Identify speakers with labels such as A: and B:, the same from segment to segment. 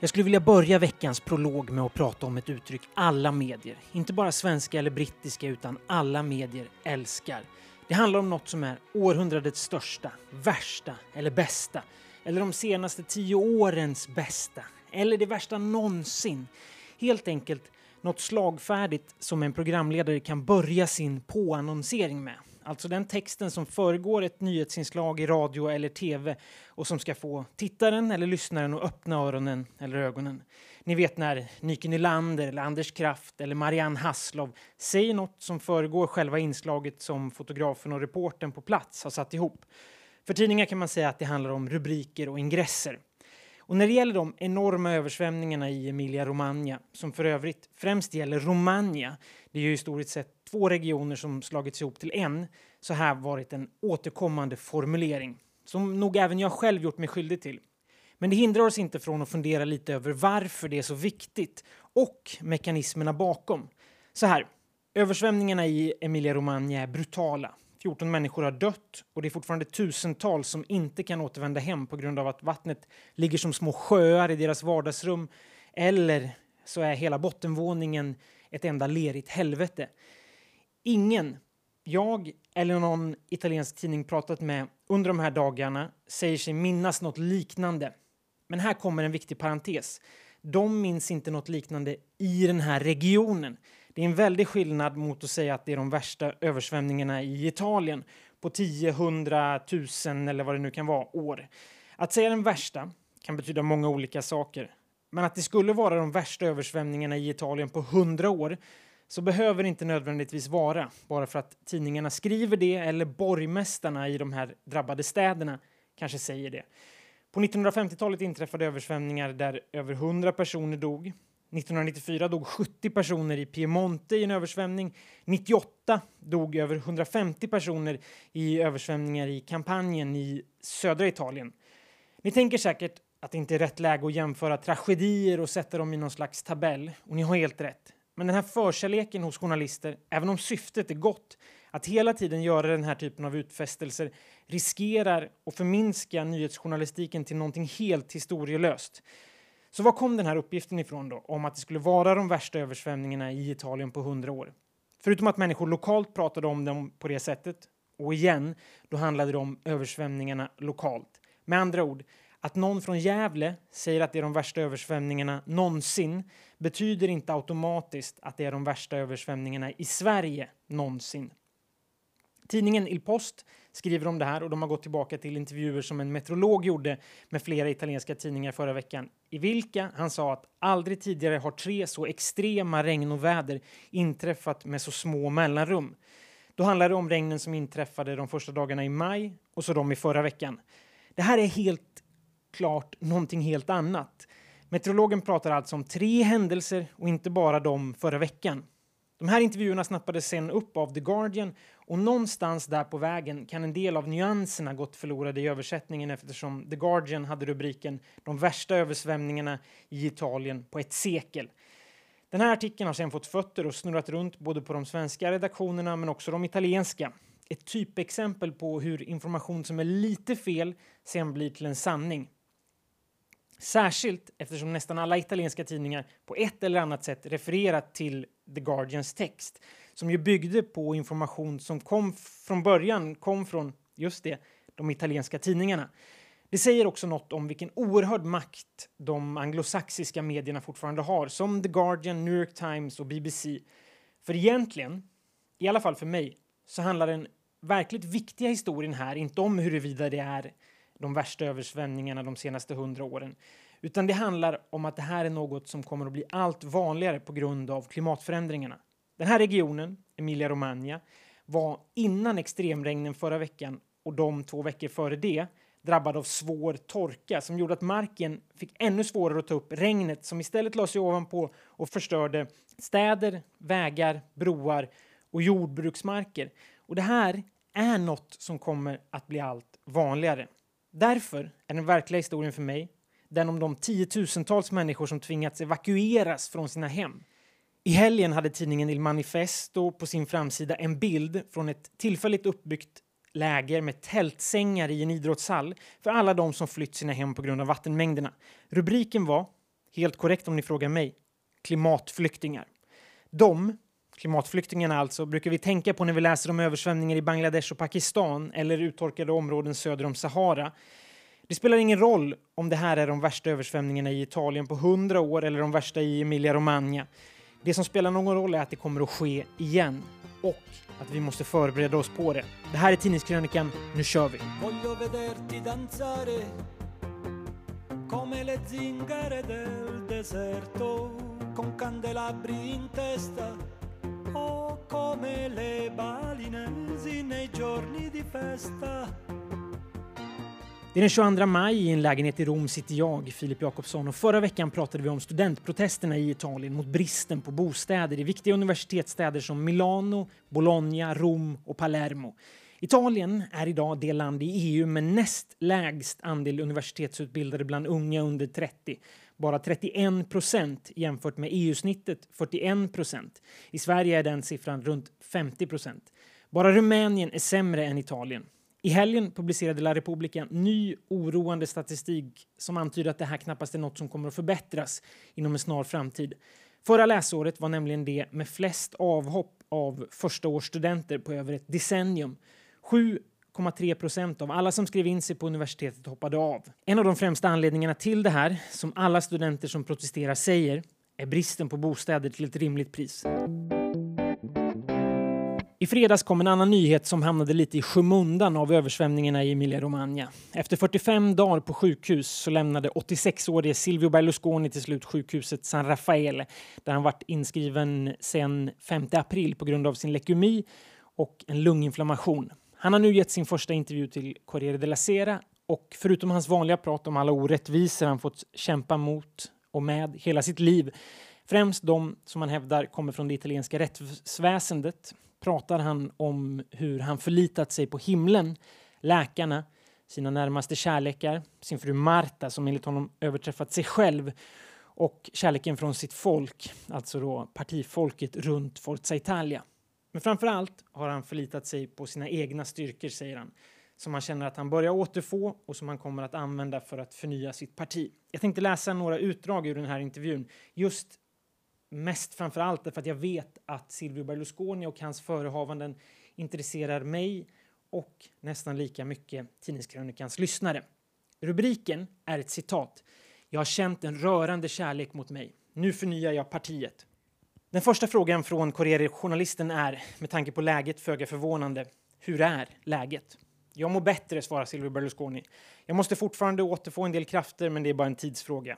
A: Jag skulle vilja börja veckans prolog med att prata om ett uttryck alla medier, inte bara svenska eller brittiska utan alla medier älskar. Det handlar om något som är århundradets största, värsta eller bästa. Eller de senaste tio årens bästa. Eller det värsta någonsin. Helt enkelt något slagfärdigt som en programledare kan börja sin påannonsering med. Alltså den texten som föregår ett nyhetsinslag i radio eller tv och som ska få tittaren eller lyssnaren att öppna öronen eller ögonen. Ni vet när Nyke Nylander, eller Anders Kraft eller Marianne Hasslov säger något som föregår själva inslaget som fotografen och reportern på plats har satt ihop. För tidningar kan man säga att det handlar om rubriker och ingresser. Och när det gäller de enorma översvämningarna i Emilia-Romagna, som för övrigt främst gäller Romagna, det är ju historiskt sett två regioner som slagits ihop till en, så här varit en återkommande formulering som nog även jag själv gjort mig skyldig till. Men det hindrar oss inte från att fundera lite över varför det är så viktigt och mekanismerna bakom. Så här, översvämningarna i Emilia-Romagna är brutala. 14 människor har dött och det är fortfarande tusentals som inte kan återvända hem på grund av att vattnet ligger som små sjöar i deras vardagsrum eller så är hela bottenvåningen ett enda lerigt helvete. Ingen, jag eller någon italiensk tidning pratat med under de här dagarna säger sig minnas något liknande. Men här kommer en viktig parentes. De minns inte något liknande i den här regionen. Det är en väldig skillnad mot att säga att det är de värsta översvämningarna i Italien på 10, 100, 1000 eller vad det nu kan vara år. Att säga den värsta kan betyda många olika saker. Men att det skulle vara de värsta översvämningarna i Italien på 100 år så behöver det inte nödvändigtvis vara bara för att tidningarna skriver det eller borgmästarna i de här drabbade städerna kanske säger det. På 1950-talet inträffade översvämningar där över 100 personer dog. 1994 dog 70 personer i Piemonte i en översvämning. 98 dog över 150 personer i översvämningar i Kampanjen i södra Italien. Ni tänker säkert att det inte är rätt läge att jämföra tragedier och sätta dem i någon slags tabell. Och ni har helt rätt. Men den här förkärleken hos journalister, även om syftet är gott, att hela tiden göra den här typen av utfästelser riskerar att förminska nyhetsjournalistiken till någonting helt historielöst. Så var kom den här uppgiften ifrån då, om att det skulle vara de värsta översvämningarna i Italien på hundra år? Förutom att människor lokalt pratade om dem på det sättet, och igen, då handlade det om översvämningarna lokalt. Med andra ord, att någon från Gävle säger att det är de värsta översvämningarna någonsin betyder inte automatiskt att det är de värsta översvämningarna i Sverige någonsin. Tidningen Il Post skriver om det här och de har gått tillbaka till intervjuer som en meteorolog gjorde med flera italienska tidningar förra veckan i vilka han sa att aldrig tidigare har tre så extrema regn och väder inträffat med så små mellanrum. Då handlar det om regnen som inträffade de första dagarna i maj och så de i förra veckan. Det här är helt klart någonting helt annat. Meteorologen pratar alltså om tre händelser och inte bara de förra veckan. De här intervjuerna snappades sen upp av The Guardian och någonstans där på vägen kan en del av nyanserna gått förlorade i översättningen eftersom The Guardian hade rubriken “De värsta översvämningarna i Italien på ett sekel”. Den här artikeln har sen fått fötter och snurrat runt både på de svenska redaktionerna men också de italienska. Ett typexempel på hur information som är lite fel sen blir till en sanning. Särskilt eftersom nästan alla italienska tidningar på ett eller annat sätt refererat till The Guardians text som ju byggde på information som kom från början kom från just det, de italienska tidningarna. Det säger också något om vilken oerhörd makt de anglosaxiska medierna fortfarande har som The Guardian, New York Times och BBC. För egentligen, i alla fall för mig, så handlar den verkligt viktiga historien här inte om huruvida det är de värsta översvämningarna de senaste hundra åren. Utan det handlar om att det här är något som kommer att bli allt vanligare på grund av klimatförändringarna. Den här regionen, Emilia-Romagna, var innan extremregnen förra veckan och de två veckor före det drabbad av svår torka som gjorde att marken fick ännu svårare att ta upp regnet som istället la sig ovanpå och förstörde städer, vägar, broar och jordbruksmarker. Och det här är något som kommer att bli allt vanligare. Därför är den verkliga historien för mig den om de tiotusentals människor som tvingats evakueras från sina hem. I helgen hade tidningen Il Manifesto på sin framsida en bild från ett tillfälligt uppbyggt läger med tältsängar i en idrottshall för alla de som flytt sina hem på grund av vattenmängderna. Rubriken var Helt korrekt om ni frågar mig. Klimatflyktingar. De, klimatflyktingarna alltså, brukar vi tänka på när vi läser om översvämningar i Bangladesh och Pakistan eller uttorkade områden söder om Sahara. Det spelar ingen roll om det här är de värsta översvämningarna i Italien på hundra år eller de värsta i Emilia-Romagna. Det som spelar någon roll är att det kommer att ske igen och att vi måste förbereda oss på det. Det här är Tidningskrönikan, nu kör vi! come le zingare del deserto con candelabri in testa o come le balinesi nei giorni di festa det är den 22 maj i en lägenhet i Rom sitter jag, Filip Jakobsson, och förra veckan pratade vi om studentprotesterna i Italien mot bristen på bostäder i viktiga universitetsstäder som Milano, Bologna, Rom och Palermo. Italien är idag det land i EU med näst lägst andel universitetsutbildade bland unga under 30. Bara 31 procent jämfört med EU-snittet 41 procent. I Sverige är den siffran runt 50 procent. Bara Rumänien är sämre än Italien. I helgen publicerade La Repubblica ny oroande statistik som antyder att det här knappast är något som kommer att förbättras inom en snar framtid. Förra läsåret var nämligen det med flest avhopp av förstaårsstudenter på över ett decennium. 7,3 procent av alla som skrev in sig på universitetet hoppade av. En av de främsta anledningarna till det här, som alla studenter som protesterar säger, är bristen på bostäder till ett rimligt pris. I fredags kom en annan nyhet som hamnade lite i skymundan av översvämningarna i Emilia-Romagna. Efter 45 dagar på sjukhus så lämnade 86-årige Silvio Berlusconi till slut sjukhuset San Rafael där han varit inskriven sedan 5 april på grund av sin leukemi och en lunginflammation. Han har nu gett sin första intervju till Corriere della Sera och förutom hans vanliga prat om alla orättvisor han fått kämpa mot och med hela sitt liv, främst de som han hävdar kommer från det italienska rättsväsendet, pratar han om hur han förlitat sig på himlen, läkarna, sina närmaste kärlekar, sin fru Marta som enligt honom överträffat sig själv och kärleken från sitt folk, alltså då partifolket runt Forza Italia. Men framför allt har han förlitat sig på sina egna styrkor, säger han, som han känner att han börjar återfå och som han kommer att använda för att förnya sitt parti. Jag tänkte läsa några utdrag ur den här intervjun, just mest framför allt därför att jag vet att Silvio Berlusconi och hans förehavanden intresserar mig och nästan lika mycket Tidningskrönikans lyssnare. Rubriken är ett citat. Jag har känt en rörande kärlek mot mig. Nu förnyar jag partiet. Den första frågan från Corriere-journalisten är, med tanke på läget föga förvånande, hur är läget? Jag mår bättre, svarar Silvio Berlusconi. Jag måste fortfarande återfå en del krafter, men det är bara en tidsfråga.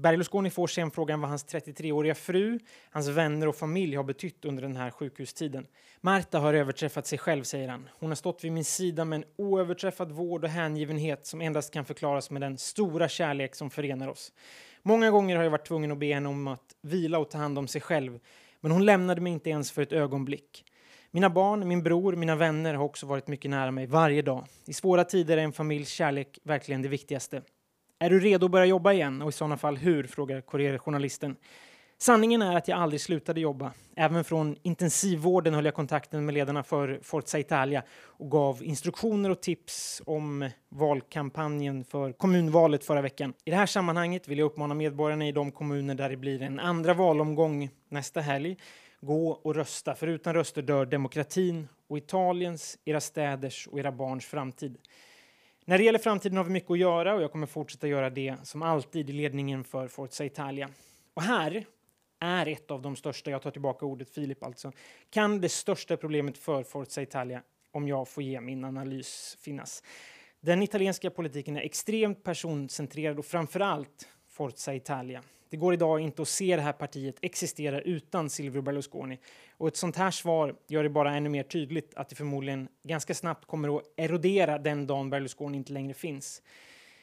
A: Berlusconi får sen frågan vad hans 33-åriga fru, hans vänner och familj har betytt under den här sjukhustiden. Marta har överträffat sig själv, säger han. Hon har stått vid min sida med en oöverträffad vård och hängivenhet som endast kan förklaras med den stora kärlek som förenar oss. Många gånger har jag varit tvungen att be henne om att vila och ta hand om sig själv, men hon lämnade mig inte ens för ett ögonblick. Mina barn, min bror, mina vänner har också varit mycket nära mig varje dag. I svåra tider är en familjs kärlek verkligen det viktigaste. Är du redo att börja jobba igen och i sådana fall hur? frågar Corriere-journalisten. Sanningen är att jag aldrig slutade jobba. Även från intensivvården höll jag kontakten med ledarna för Forza Italia och gav instruktioner och tips om valkampanjen för kommunvalet förra veckan. I det här sammanhanget vill jag uppmana medborgarna i de kommuner där det blir en andra valomgång nästa helg gå och rösta, för utan röster dör demokratin och Italiens, era städers och era barns framtid. När det gäller framtiden har vi mycket att göra och jag kommer fortsätta göra det som alltid i ledningen för Forza Italia. Och här är ett av de största, jag tar tillbaka ordet Filip alltså, kan det största problemet för Forza Italia, om jag får ge min analys, finnas. Den italienska politiken är extremt personcentrerad och framförallt Forza Italia. Det går idag inte att se det här partiet existera utan Silvio Berlusconi. Och ett sånt här svar gör det bara ännu mer tydligt att det förmodligen ganska snabbt kommer att erodera den dagen Berlusconi inte längre finns.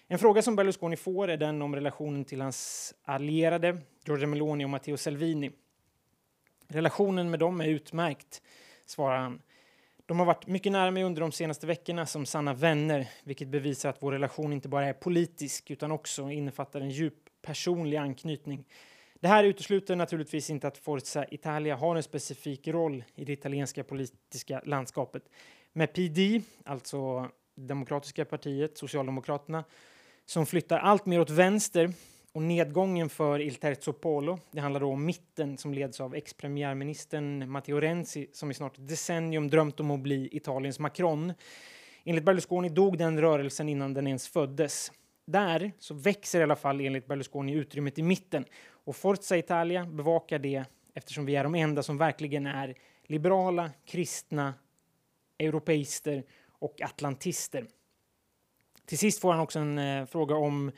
A: En fråga som Berlusconi får är den om relationen till hans allierade Giorgia Meloni och Matteo Salvini. Relationen med dem är utmärkt, svarar han. De har varit mycket nära mig under de senaste veckorna som sanna vänner, vilket bevisar att vår relation inte bara är politisk utan också innefattar en djup personlig anknytning. Det här utesluter naturligtvis inte att Forza Italia har en specifik roll i det italienska politiska landskapet. Med PD, alltså Demokratiska partiet, Socialdemokraterna, som flyttar allt mer åt vänster och nedgången för Il Terzo Polo, det handlar då om mitten som leds av ex-premiärministern Matteo Renzi som i snart ett decennium drömt om att bli Italiens Macron. Enligt Berlusconi dog den rörelsen innan den ens föddes. Där så växer i alla fall enligt Berlusconi utrymmet i mitten och Forza Italia bevakar det eftersom vi är de enda som verkligen är liberala, kristna, europeister och atlantister. Till sist får han också en eh, fråga om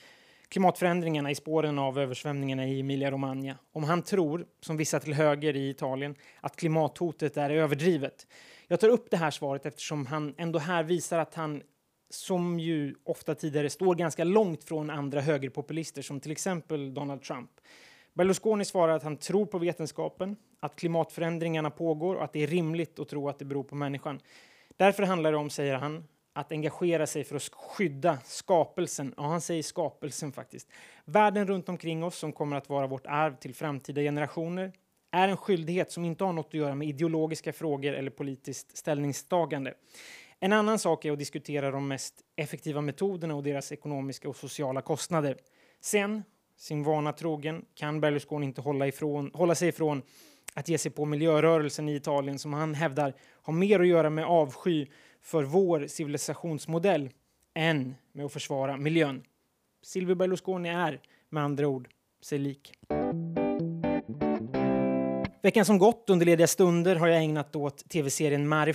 A: klimatförändringarna i spåren av översvämningarna i Emilia-Romagna. Om han tror, som vissa till höger i Italien, att klimathotet är överdrivet. Jag tar upp det här svaret eftersom han ändå här visar att han som ju ofta tidigare står ganska långt från andra högerpopulister som till exempel Donald Trump. Berlusconi svarar att han tror på vetenskapen, att klimatförändringarna pågår och att det är rimligt att tro att det beror på människan. Därför handlar det om, säger han, att engagera sig för att skydda skapelsen. Ja, han säger skapelsen faktiskt. Världen runt omkring oss som kommer att vara vårt arv till framtida generationer är en skyldighet som inte har något att göra med ideologiska frågor eller politiskt ställningstagande. En annan sak är att diskutera de mest effektiva metoderna och deras ekonomiska och sociala kostnader. Sen, sin vana trogen, kan Berlusconi inte hålla, ifrån, hålla sig ifrån att ge sig på miljörörelsen i Italien som han hävdar har mer att göra med avsky för vår civilisationsmodell än med att försvara miljön. Silvio Berlusconi är med andra ord sig lik. Veckan som gått under lediga stunder har jag ägnat åt tv-serien Mare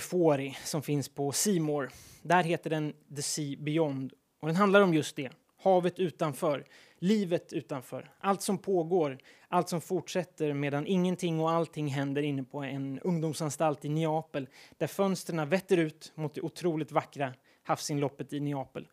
A: som finns på Simor. Där heter den The Sea Beyond och den handlar om just det. Havet utanför, livet utanför, allt som pågår, allt som fortsätter medan ingenting och allting händer inne på en ungdomsanstalt i Neapel där fönstren vetter ut mot det otroligt vackra havsinloppet i Neapel.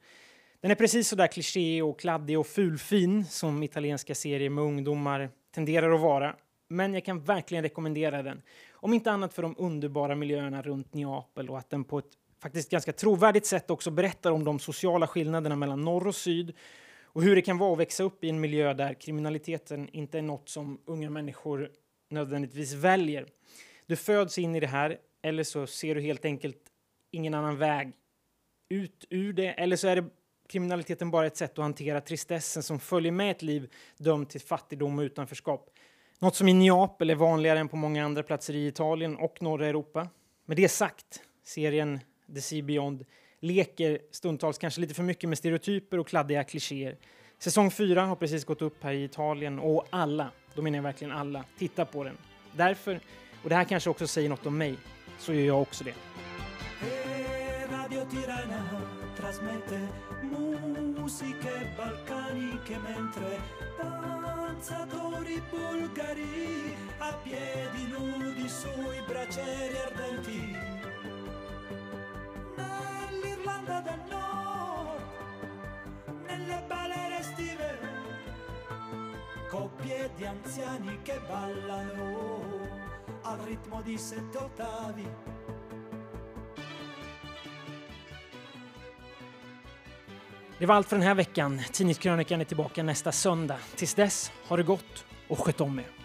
A: Den är precis så där kliché och kladdig och fulfin som italienska serier med ungdomar tenderar att vara. Men jag kan verkligen rekommendera den. Om inte annat för de underbara miljöerna runt Neapel och att den på ett faktiskt ganska trovärdigt sätt också berättar om de sociala skillnaderna mellan norr och syd och hur det kan vara att växa upp i en miljö där kriminaliteten inte är något som unga människor nödvändigtvis väljer. Du föds in i det här eller så ser du helt enkelt ingen annan väg ut ur det eller så är det kriminaliteten bara ett sätt att hantera tristessen som följer med ett liv dömt till fattigdom och utanförskap. Något som i Neapel är vanligare än på många andra platser i Italien och norra Europa. Med det sagt, serien The Sea Beyond leker stundtals kanske lite för mycket med stereotyper och kladdiga klichéer. Säsong 4 har precis gått upp här i Italien och alla, då menar jag verkligen alla, tittar på den. Därför, och det här kanske också säger något om mig, så gör jag också det. Radio di anziani che ballano al ritmo di sette ottavi Det var allt för den här veckan. Tidningskrönikan är tillbaka nästa söndag. Tills dess, ha det gott och sköt om er.